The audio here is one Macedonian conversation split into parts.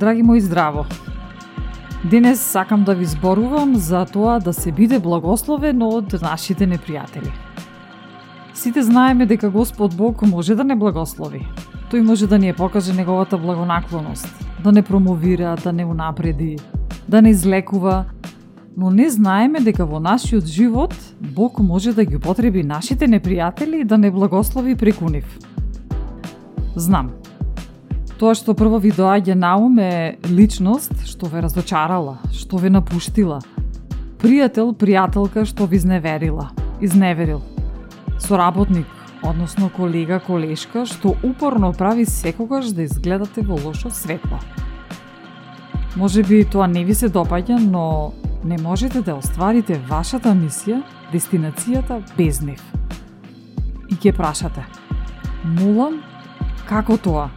Драги мои здраво. Денес сакам да ви зборувам за тоа да се биде благословен од нашите непријатели. Сите знаеме дека Господ Бог може да не благослови. Тој може да ни ја покаже неговата благонаклоност, да не промовира, да не унапреди, да не излекува, но не знаеме дека во нашиот живот Бог може да ги употреби нашите непријатели и да не благослови преку нив. Знам, Тоа што прво ви доаѓа на ум е личност што ве разочарала, што ве напуштила. Пријател, пријателка што ви изневерила, изневерил. Соработник, односно колега, колешка, што упорно прави секогаш да изгледате во лошо светло. Може би тоа не ви се допаѓа, но не можете да остварите вашата мисија, дестинацијата без нив. И ќе прашате, молам, како тоа?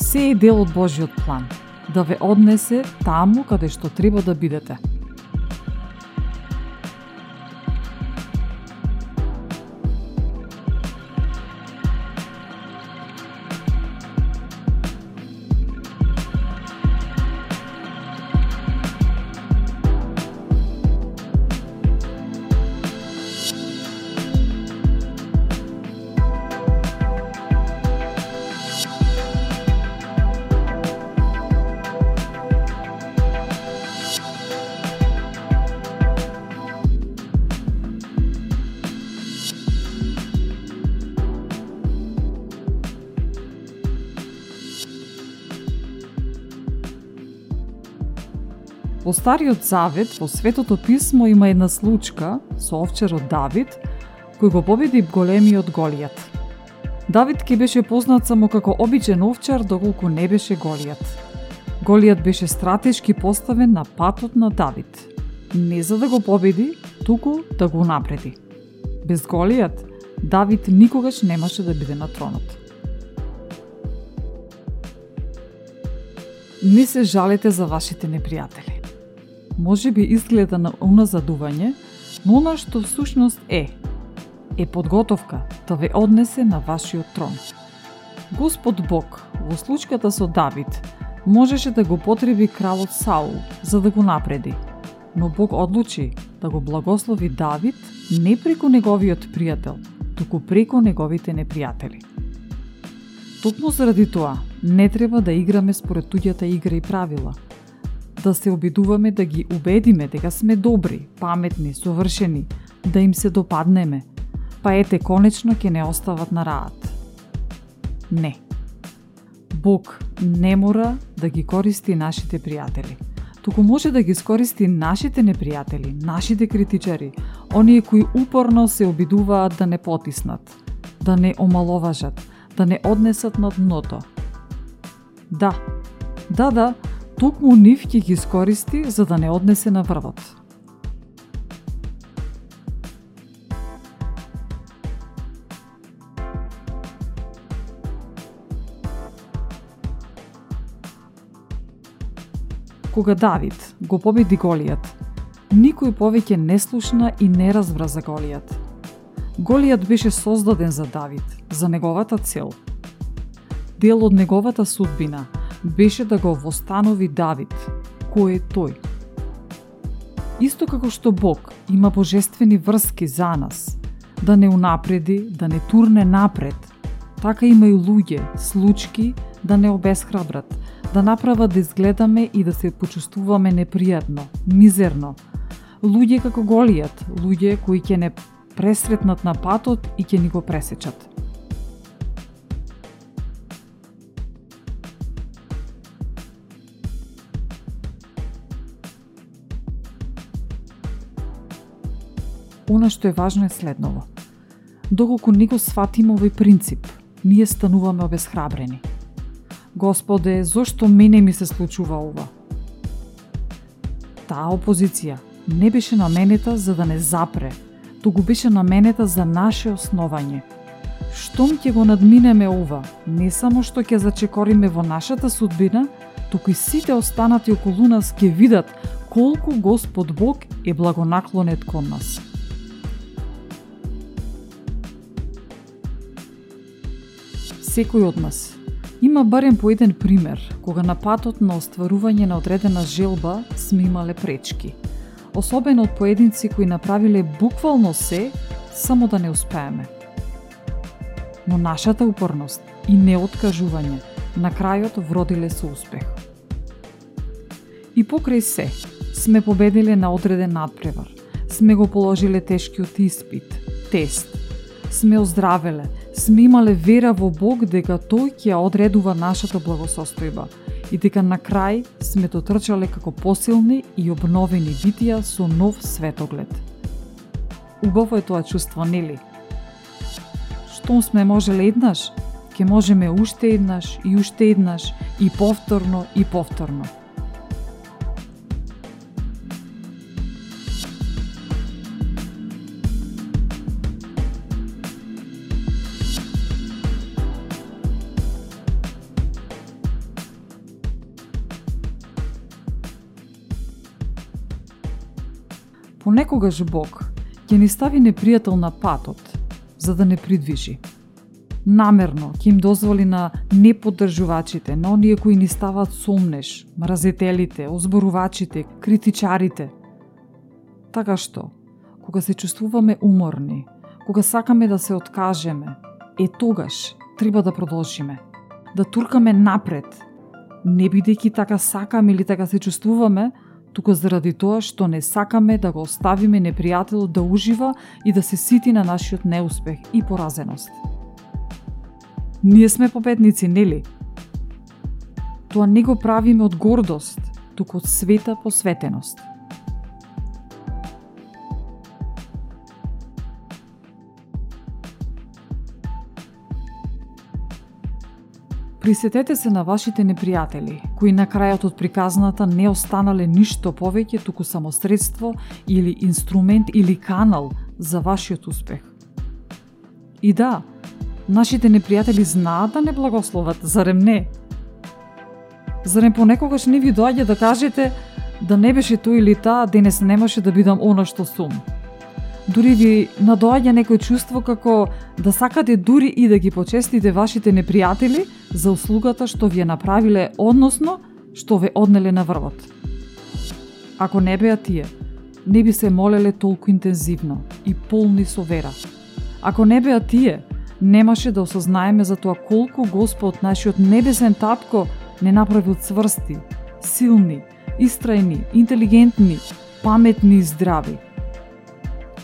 Се е дел од Божиот план, да ве однесе таму каде што треба да бидете – Во Стариот Завет, во Светото Писмо има една случка со овчарот Давид, кој го победи големиот Голијат. Давид ке беше познат само како обичен овчар, доколку не беше Голијат. Голијат беше стратешки поставен на патот на Давид. Не за да го победи, туку да го напреди. Без Голијат, Давид никогаш немаше да биде на тронот. Не се жалете за вашите непријатели може би изгледа на уназадување, но она што всушност е, е подготовка да ве однесе на вашиот трон. Господ Бог, во случката со Давид, можеше да го потреби кралот Саул за да го напреди, но Бог одлучи да го благослови Давид не преку неговиот пријател, туку преку неговите непријатели. Токму заради тоа, не треба да играме според туѓата игра и правила – да се обидуваме да ги убедиме дека сме добри, паметни, совршени, да им се допаднеме, па ете конечно ќе не остават на раат. Не. Бог не мора да ги користи нашите пријатели. Туку може да ги скористи нашите непријатели, нашите критичари, оние кои упорно се обидуваат да не потиснат, да не омаловажат, да не однесат на дното. Да, да, да, токму нив ќе ги искористи за да не однесе на врвот. Кога Давид го победи Голијат, никој повеќе не слушна и не разбра за Голијат. Голијат беше создаден за Давид, за неговата цел. Дел од неговата судбина – беше да го востанови Давид, кој е тој. Исто како што Бог има божествени врски за нас, да не унапреди, да не турне напред, така има и луѓе, случки да не обесхрабрат, да направат да изгледаме и да се почувствуваме непријатно, мизерно. Луѓе како Голијат, луѓе кои ќе не пресретнат на патот и ќе ни го пресечат. Она што е важно е следново. Доколку не го сватиме овој принцип, ние стануваме обезхрабрени. Господе, зошто мене ми се случува ова? Таа опозиција не беше наменета за да не запре, туку беше наменета за наше основање. Штом ќе го надминеме ова, не само што ќе зачекориме во нашата судбина, туку и сите останати околу нас ќе видат колку Господ Бог е благонаклонет кон нас. Секој од нас има барем по еден пример кога на патот на остварување на одредена желба сме имале пречки. Особено од поединци кои направиле буквално се само да не успееме. Но нашата упорност и неоткажување на крајот вродиле со успех. И покрај се, сме победиле на одреден надпревар, сме го положиле тешкиот испит, тест, сме оздравеле, сме имале вера во Бог дека Тој ќе одредува нашата благосостојба и дека на крај сме дотрчале како посилни и обновени битија со нов светоглед. Убаво е тоа чувство, нели? Штом сме можеле еднаш, ќе можеме уште еднаш и уште еднаш и повторно и повторно. Понекогаш Бог ќе ни стави непријател на патот, за да не придвижи. Намерно ќе им дозволи на неподдржувачите, на оние кои ни стават сомнеш, мразителите, озборувачите, критичарите. Така што, кога се чувствуваме уморни, кога сакаме да се откажеме, е тогаш треба да продолжиме, да туркаме напред, не бидејќи така сакаме или така се чувствуваме, туку заради тоа што не сакаме да го оставиме непријателот да ужива и да се сити на нашиот неуспех и поразеност. Ние сме победници, нели? Тоа не го правиме од гордост, туку од света посветеност. Присетете се на вашите непријатели, кои на крајот од приказната не останале ништо повеќе, туку само средство или инструмент или канал за вашиот успех. И да, нашите непријатели знаат да не благословат, зарем не? Зарем понекогаш не ви доаѓа да кажете да не беше тој или таа, денес немаше да бидам она што сум. Дури ви надоаѓа некој чувство како да сакате дури и да ги почестите вашите непријатели за услугата што ви е направиле, односно што ве однеле на врвот. Ако не беа тие, не би се молеле толку интензивно и полни со вера. Ако не беа тие, немаше да осознаеме за тоа колку Господ, нашиот небесен татко, не направил цврсти, силни, истрајни, интелигентни, паметни и здрави –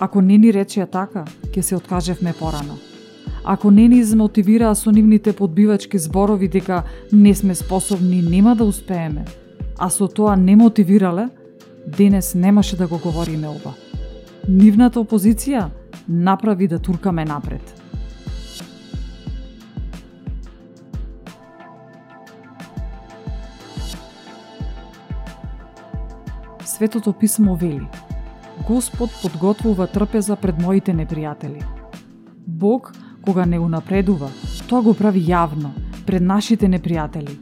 Ако не ни речеа така, ќе се откажевме порано. Ако не ни измотивираа со нивните подбивачки зборови дека не сме способни и нема да успееме, а со тоа не мотивирале, денес немаше да го говориме ова. Нивната опозиција направи да туркаме напред. Светото писмо вели – Господ подготвува трпеза пред моите непријатели. Бог, кога не унапредува, тоа го прави јавно, пред нашите непријатели.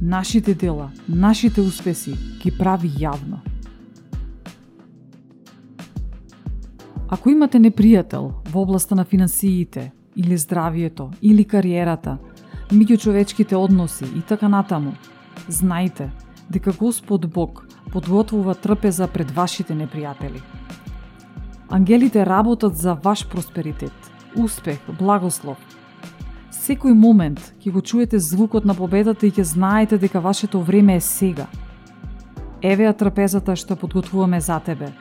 Нашите дела, нашите успеси ги прави јавно. Ако имате непријател во областа на финансиите, или здравието, или кариерата, меѓучовечките односи и така натаму, знајте дека Господ Бог подготвува трпеза пред вашите непријатели. Ангелите работат за ваш просперитет, успех, благослов. Секој момент ќе го чуете звукот на победата и ќе знаете дека вашето време е сега. Еве ја трапезата што подготвуваме за тебе.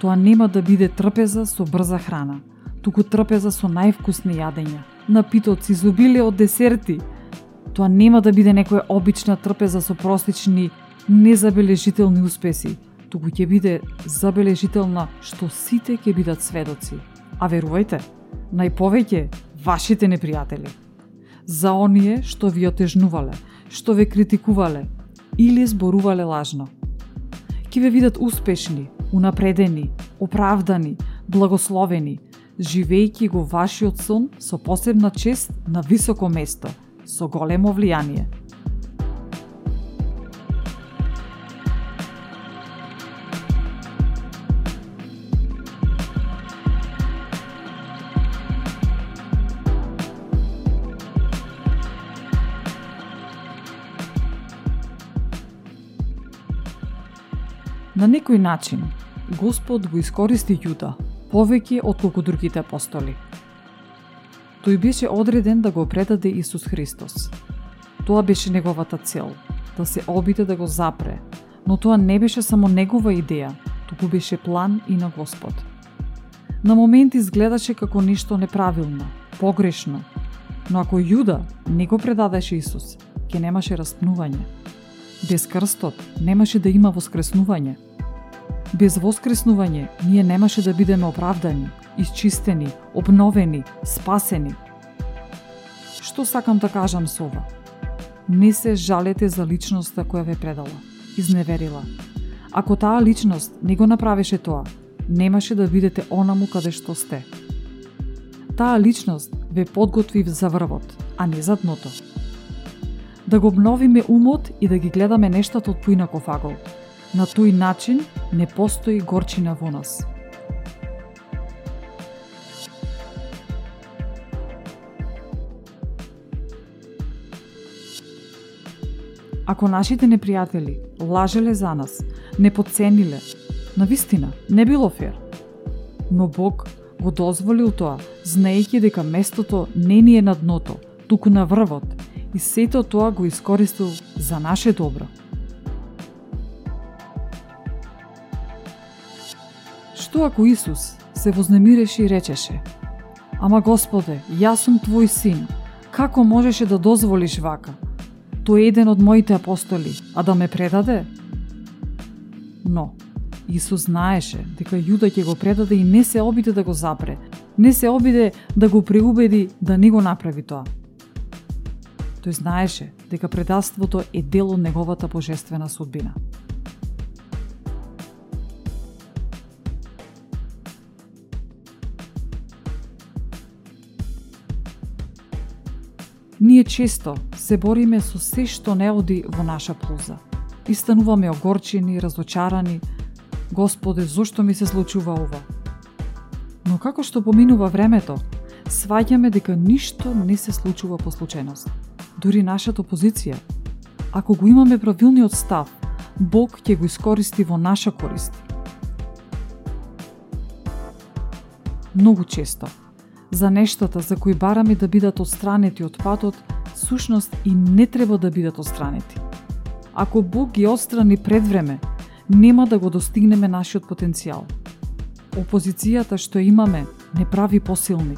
Тоа нема да биде трпеза со брза храна, туку трпеза со највкусни јадења, напитоци, изобилие од десерти. Тоа нема да биде некоја обична трпеза со простични, незабележителни успеси, туку ќе биде забележителна што сите ќе бидат сведоци. А верувајте, најповеќе вашите непријатели. За оние што ви отежнувале, што ве критикувале или зборувале лажно. Ке ве видат успешни, унапредени, оправдани, благословени, живејќи го вашиот сон со посебна чест на високо место, со големо влијание. На некој начин, Господ го искористи Јуда повеќе отколку другите апостоли. Тој беше одреден да го предаде Исус Христос. Тоа беше неговата цел, да се обиде да го запре, но тоа не беше само негова идеја, туку беше план и на Господ. На моменти изгледаше како нешто неправилно, погрешно, но ако Јуда не го предадеше Исус, ќе немаше распнување. Без крстот немаше да има воскреснување – Без воскреснување, ние немаше да бидеме оправдани, исчистени, обновени, спасени. Што сакам да кажам со ова? Не се жалете за личноста која ве предала, изневерила. Ако таа личност не го направеше тоа, немаше да бидете онаму каде што сте. Таа личност ве подготви за врвот, а не за дното. Да го обновиме умот и да ги гледаме нештата од поинаков агол, На тој начин не постои горчина во нас. Ако нашите непријатели лажеле за нас, не подцениле, на вистина не било фер. Но Бог го дозволил тоа, знаејќи дека местото не ни е на дното, туку на врвот, и сето тоа го искористил за наше добро. Што ако Исус се вознемиреше и речеше Ама Господе, јас сум Твој син, како можеше да дозволиш вака? Тој е еден од моите апостоли, а да ме предаде? Но, Исус знаеше дека Јуда ќе го предаде и не се обиде да го запре, не се обиде да го преубеди да не го направи тоа. Тој знаеше дека предавството е дел од неговата божествена судбина. Ние често се бориме со се што не оди во наша полза. И стануваме огорчени, разочарани. Господе, зошто ми се случува ова? Но како што поминува времето, сваѓаме дека ништо не се случува по случајност. Дури нашата позиција. Ако го имаме правилниот став, Бог ќе го искористи во наша корист. Многу често за нештата за кои бараме да бидат отстранети од патот, сушност и не треба да бидат отстранети. Ако Бог ги отстрани пред време, нема да го достигнеме нашиот потенцијал. Опозицијата што имаме не прави посилни.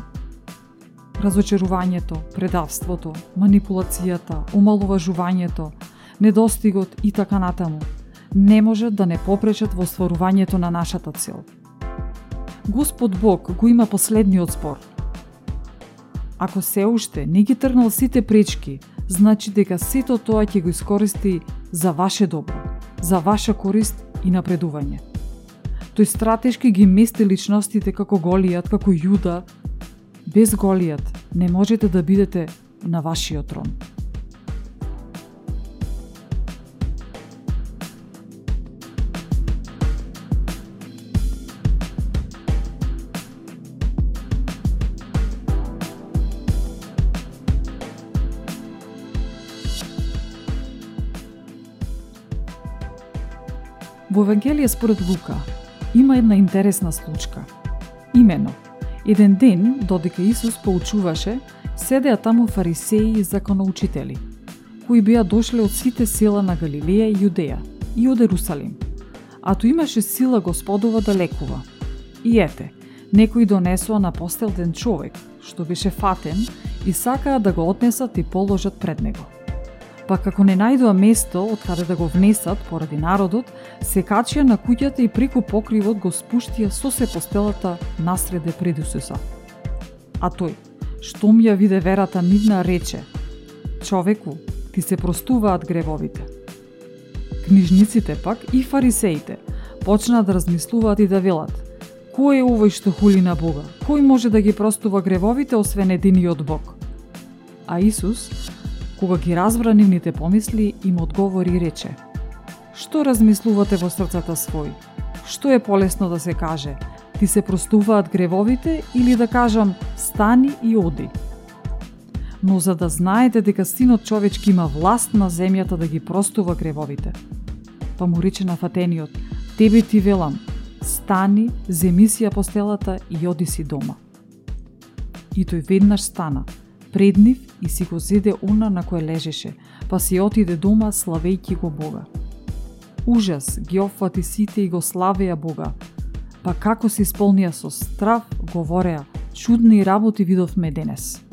Разочарувањето, предавството, манипулацијата, омалуважувањето, недостигот и така натаму не може да не попречат во стварувањето на нашата цел. Господ Бог го има последниот спор – Ако се уште не ги тргнал сите пречки, значи дека сето тоа ќе го искористи за ваше добро, за ваша корист и напредување. Тој стратешки ги мести личностите како Голијат, како Јуда. Без Голијат не можете да бидете на вашиот трон. Во Евангелие според Лука има една интересна случка. Имено, Еден ден, додека Исус поучуваше, седеа таму фарисеи и законоучители, кои беа дошле од сите села на Галилеја и Јудеја и од Ерусалим. А ту имаше сила Господова да лекува. И ете, некои донесоа на постелден човек, што беше фатен, и сакаа да го отнесат и положат пред него. Па како не најдоа место од каде да го внесат поради народот, се качија на куќата и преку покривот го спуштија со се постелата насреде пред Исуса. А тој, што ми ја виде верата нивна, рече, човеку, ти се простуваат гревовите. Книжниците пак и фарисеите почнаа да размислуваат и да велат, Кој е овој што хули на Бога? Кој може да ги простува гревовите освен единиот Бог? А Исус, кога ги разбра нивните помисли, им одговори и рече Што размислувате во срцата свој? Што е полесно да се каже? Ти се простуваат гревовите или да кажам стани и оди? Но за да знаете дека синот човечки има власт на земјата да ги простува гревовите. Па му рече на фатениот, тебе ти велам, стани, земи си ја постелата и оди си дома. И тој веднаш стана, пред нив и си го зеде она на кое лежеше, па си отиде дома славејќи го Бога. Ужас ги опфати сите и го славеа Бога, па како се исполнија со страв, говореа, чудни работи видовме денес.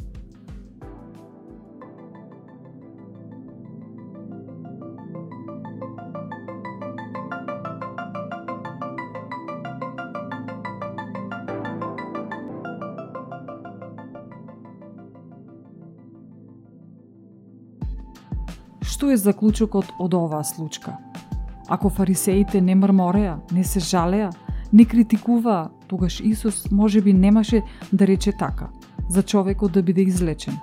Што е заклучокот од оваа случка? Ако фарисеите не мрмореа, не се жалеа, не критикуваа, тогаш Исус може би немаше да рече така, за човекот да биде излечен.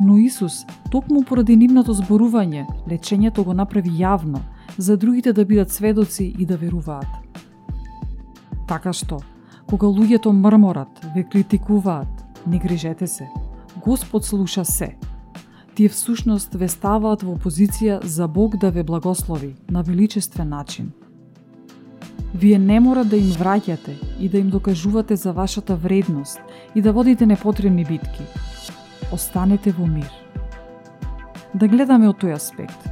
Но Исус, токму поради нивното зборување, лечењето го направи јавно, за другите да бидат сведоци и да веруваат. Така што, кога луѓето мрморат, ве критикуваат, не грижете се. Господ слуша се тие всушност ве ставаат во позиција за Бог да ве благослови на величествен начин. Вие не мора да им враќате и да им докажувате за вашата вредност и да водите непотребни битки. Останете во мир. Да гледаме од тој аспект.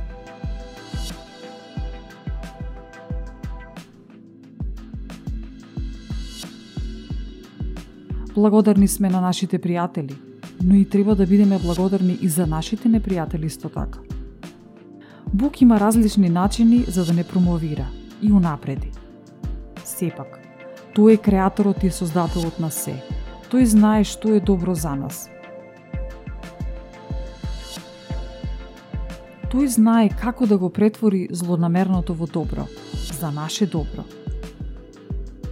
Благодарни сме на нашите пријатели – но и треба да бидеме благодарни и за нашите непријатели исто така. Бук има различни начини за да не промовира и унапреди. Сепак, тој е креаторот и создателот на се. Тој знае што е добро за нас. Тој знае како да го претвори злонамерното во добро, за наше добро.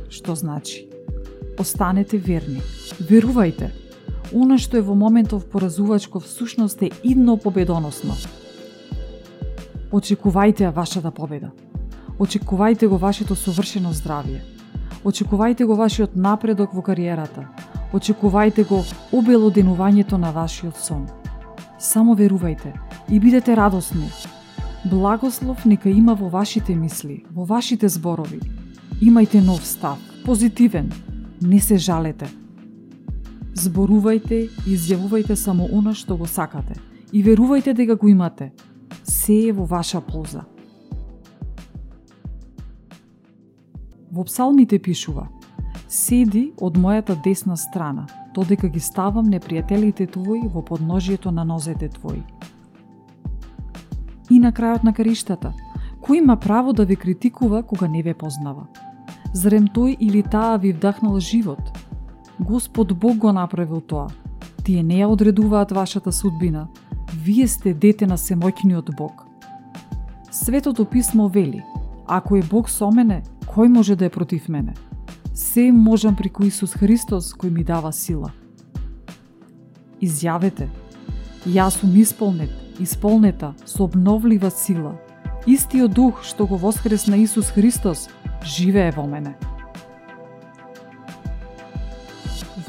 Што значи? Останете верни. Верувајте, Она што е во моментов поразувачко всушност е идно победоносно. Очекувајте ја вашата победа. Очекувајте го вашето совршено здравје. Очекувајте го вашиот напредок во кариерата. Очекувајте го обелоденувањето на вашиот сон. Само верувајте и бидете радосни. Благослов нека има во вашите мисли, во вашите зборови. Имајте нов став, позитивен. Не се жалете. Зборувајте и изјавувајте само она што го сакате и верувајте дека го имате. Се е во ваша полза. Во псалмите пишува Седи од мојата десна страна, додека ги ставам непријателите твои во подножието на нозете твои. И на крајот на кариштата, кој има право да ве критикува кога не ве познава? зрем тој или таа ви вдахнал живот, Господ Бог го направил тоа. Тие не ја одредуваат вашата судбина. Вие сте дете на семоќниот Бог. Светото писмо вели, ако е Бог со мене, кој може да е против мене? Се можам преку Исус Христос кој ми дава сила. Изјавете, јас сум исполнет, исполнета со обновлива сила. Истиот дух што го воскресна Исус Христос живее во мене.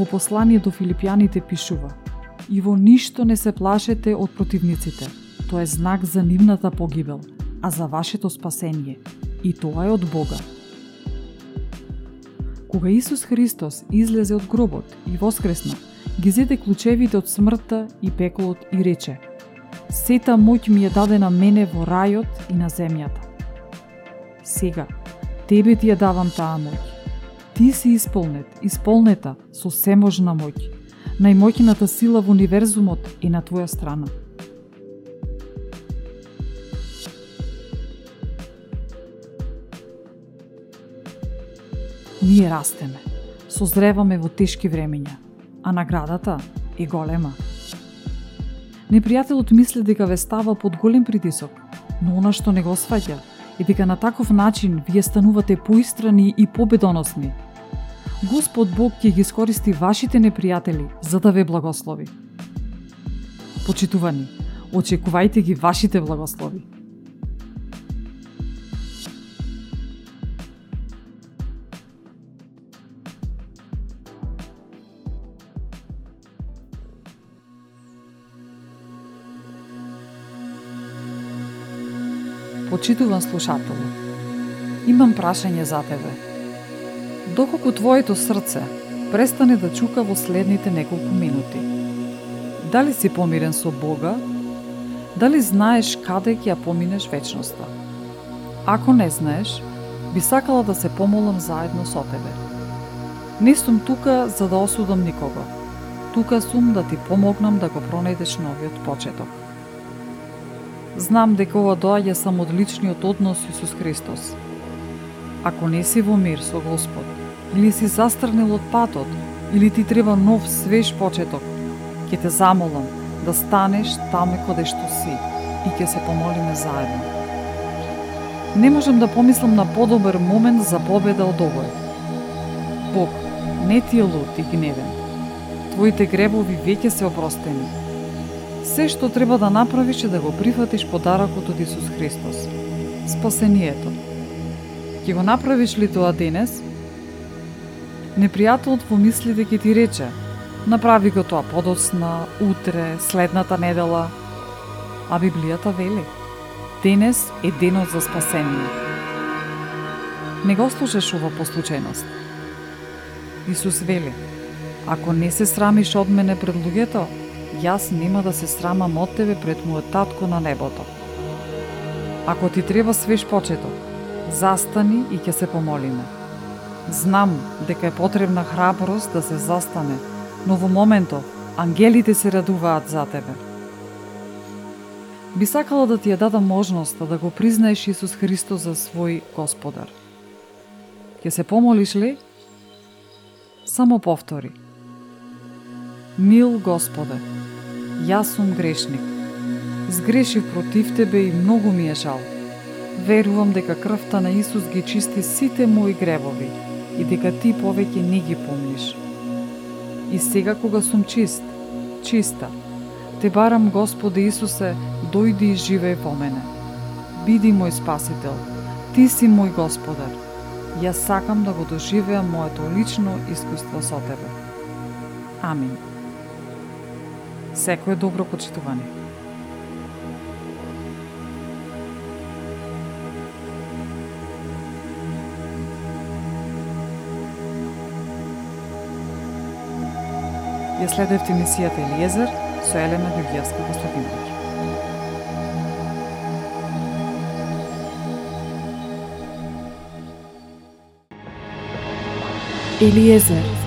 Во послание до филипјаните пишува И во ништо не се плашете од противниците. Тоа е знак за нивната погибел, а за вашето спасение. И тоа е од Бога. Кога Исус Христос излезе од гробот и воскресна, ги зеде клучевите од смртта и пеколот и рече Сета моќ ми е дадена мене во рајот и на земјата. Сега, тебе ти ја давам таа моќ. Ти си исполнет, исполнета со семожна моќ. Најмоќната сила во универзумот е на твоја страна. Ние растеме, созреваме во тешки времења, а наградата е голема. Непријателот мисли дека ве става под голем притисок, но она што не го сваќа е дека на таков начин вие станувате поистрани и победоносни. Господ Бог ќе ги искористи вашите непријатели за да ве благослови. Почитувани, очекувајте ги вашите благослови. Почитуван слушател, имам прашање за тебе. Доколку твоето срце престане да чука во следните неколку минути, дали си помирен со Бога? Дали знаеш каде ќе ја поминеш вечноста? Ако не знаеш, би сакала да се помолам заедно со тебе. Не сум тука за да осудам никого. Тука сум да ти помогнам да го пронајдеш новиот почеток. Знам дека ова доаѓа само од личниот однос Исус Христос. Ако не си во мир со Господ, или си застрнел од патот, или ти треба нов свеж почеток, ќе те замолам да станеш таме каде што си и ќе се помолиме заедно. Не можам да помислам на подобар момент за победа од овој. Бог, не ти е луд и гневен. Твоите гребови веќе се опростени Се што треба да направиш е да го прифатиш подарокот од Исус Христос. Спасението. Ќе го направиш ли тоа денес? Непријателот во мислите ќе ти рече, направи го тоа подосна, утре, следната недела. А Библијата вели, денес е денот за спасение. Не го слушаш ова по случајност. Исус вели, ако не се срамиш од мене пред луѓето, јас нема да се срамам од тебе пред мојот татко на небото. Ако ти треба свеж почеток, застани и ќе се помолиме. Знам дека е потребна храброст да се застане, но во моментот ангелите се радуваат за тебе. Би сакала да ти ја дадам можноста да го признаеш Исус Христос за свој Господар. Ќе се помолиш ли? Само повтори. Мил Господе, Јас сум грешник. Сгрешив против Тебе и многу ми е жал. Верувам дека крвта на Исус ги чисти сите мои гревови и дека Ти повеќе не ги помниш. И сега кога сум чист, чиста, Те барам Господе Исусе, дојди и живеј во мене. Биди мој спасител, Ти си мој Господар. Јас сакам да го доживеам моето лично искуство со Тебе. Амин. Секој добро почитување. Ја следевте мисијата Елиезер со Елена Георгиевска Костадиновиќ. Елиезер